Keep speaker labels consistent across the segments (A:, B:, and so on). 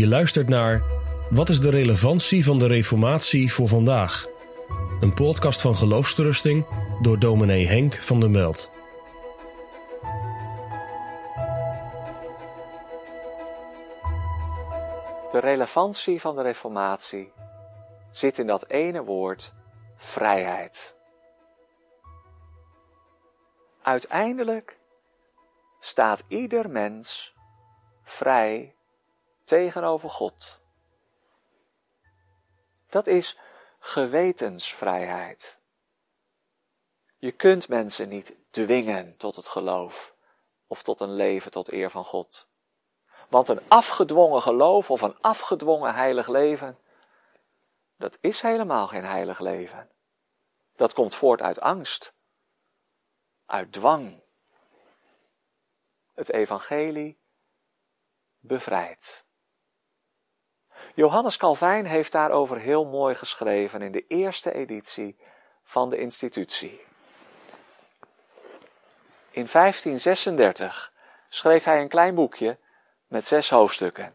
A: Je luistert naar Wat is de relevantie van de Reformatie voor vandaag? Een podcast van Geloofsterusting door dominee Henk van der Meld.
B: De relevantie van de Reformatie zit in dat ene woord vrijheid. Uiteindelijk staat ieder mens vrij tegenover God. Dat is gewetensvrijheid. Je kunt mensen niet dwingen tot het geloof of tot een leven tot eer van God. Want een afgedwongen geloof of een afgedwongen heilig leven, dat is helemaal geen heilig leven. Dat komt voort uit angst, uit dwang. Het evangelie bevrijdt. Johannes Calvijn heeft daarover heel mooi geschreven in de eerste editie van de institutie. In 1536 schreef hij een klein boekje met zes hoofdstukken.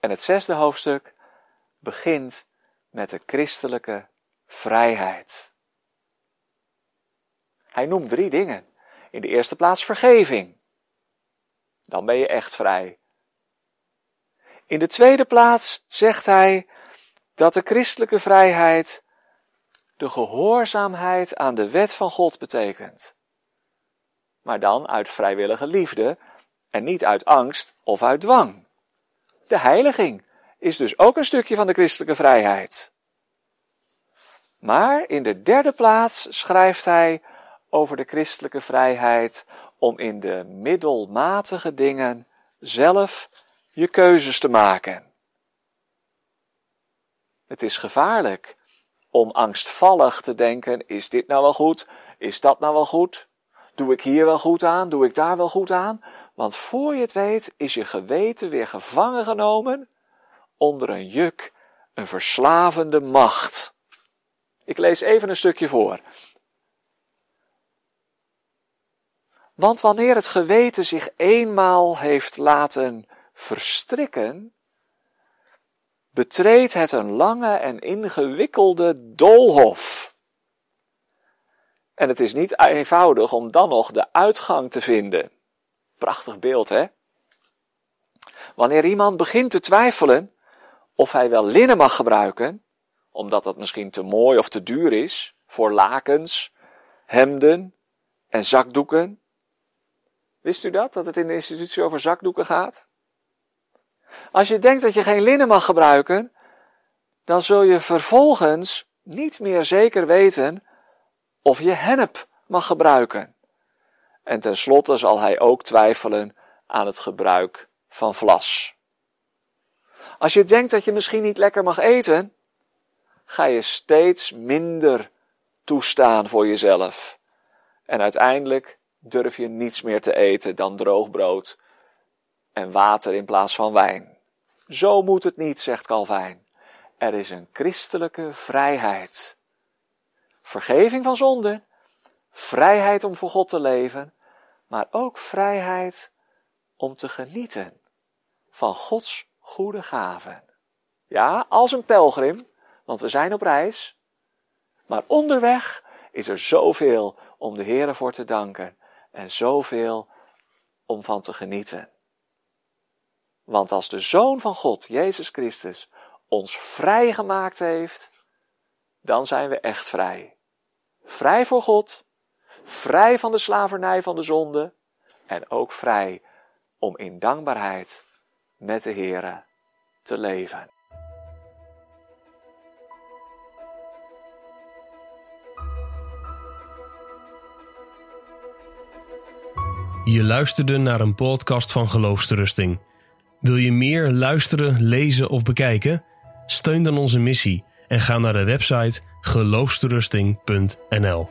B: En het zesde hoofdstuk begint met de christelijke vrijheid. Hij noemt drie dingen. In de eerste plaats vergeving. Dan ben je echt vrij. In de tweede plaats zegt hij dat de christelijke vrijheid de gehoorzaamheid aan de wet van God betekent. Maar dan uit vrijwillige liefde en niet uit angst of uit dwang. De heiliging is dus ook een stukje van de christelijke vrijheid. Maar in de derde plaats schrijft hij over de christelijke vrijheid om in de middelmatige dingen zelf je keuzes te maken. Het is gevaarlijk om angstvallig te denken: is dit nou wel goed? Is dat nou wel goed? Doe ik hier wel goed aan? Doe ik daar wel goed aan? Want voor je het weet is je geweten weer gevangen genomen onder een juk, een verslavende macht. Ik lees even een stukje voor. Want wanneer het geweten zich eenmaal heeft laten verstrikken, betreedt het een lange en ingewikkelde doolhof. En het is niet eenvoudig om dan nog de uitgang te vinden. Prachtig beeld, hè? Wanneer iemand begint te twijfelen of hij wel linnen mag gebruiken, omdat dat misschien te mooi of te duur is voor lakens, hemden en zakdoeken. Wist u dat, dat het in de institutie over zakdoeken gaat? Als je denkt dat je geen linnen mag gebruiken, dan zul je vervolgens niet meer zeker weten of je hennep mag gebruiken. En tenslotte zal hij ook twijfelen aan het gebruik van vlas. Als je denkt dat je misschien niet lekker mag eten, ga je steeds minder toestaan voor jezelf. En uiteindelijk durf je niets meer te eten dan droog brood en water in plaats van wijn. Zo moet het niet, zegt Calvijn. Er is een christelijke vrijheid. Vergeving van zonde, vrijheid om voor God te leven, maar ook vrijheid om te genieten van Gods goede gaven. Ja, als een pelgrim, want we zijn op reis. Maar onderweg is er zoveel om de Heer voor te danken en zoveel om van te genieten. Want als de Zoon van God, Jezus Christus, ons vrijgemaakt heeft, dan zijn we echt vrij. Vrij voor God, vrij van de slavernij van de zonde en ook vrij om in dankbaarheid met de Here te leven.
A: Je luisterde naar een podcast van Geloofsterusting. Wil je meer luisteren, lezen of bekijken? Steun dan onze missie en ga naar de website geloofsterusting.nl.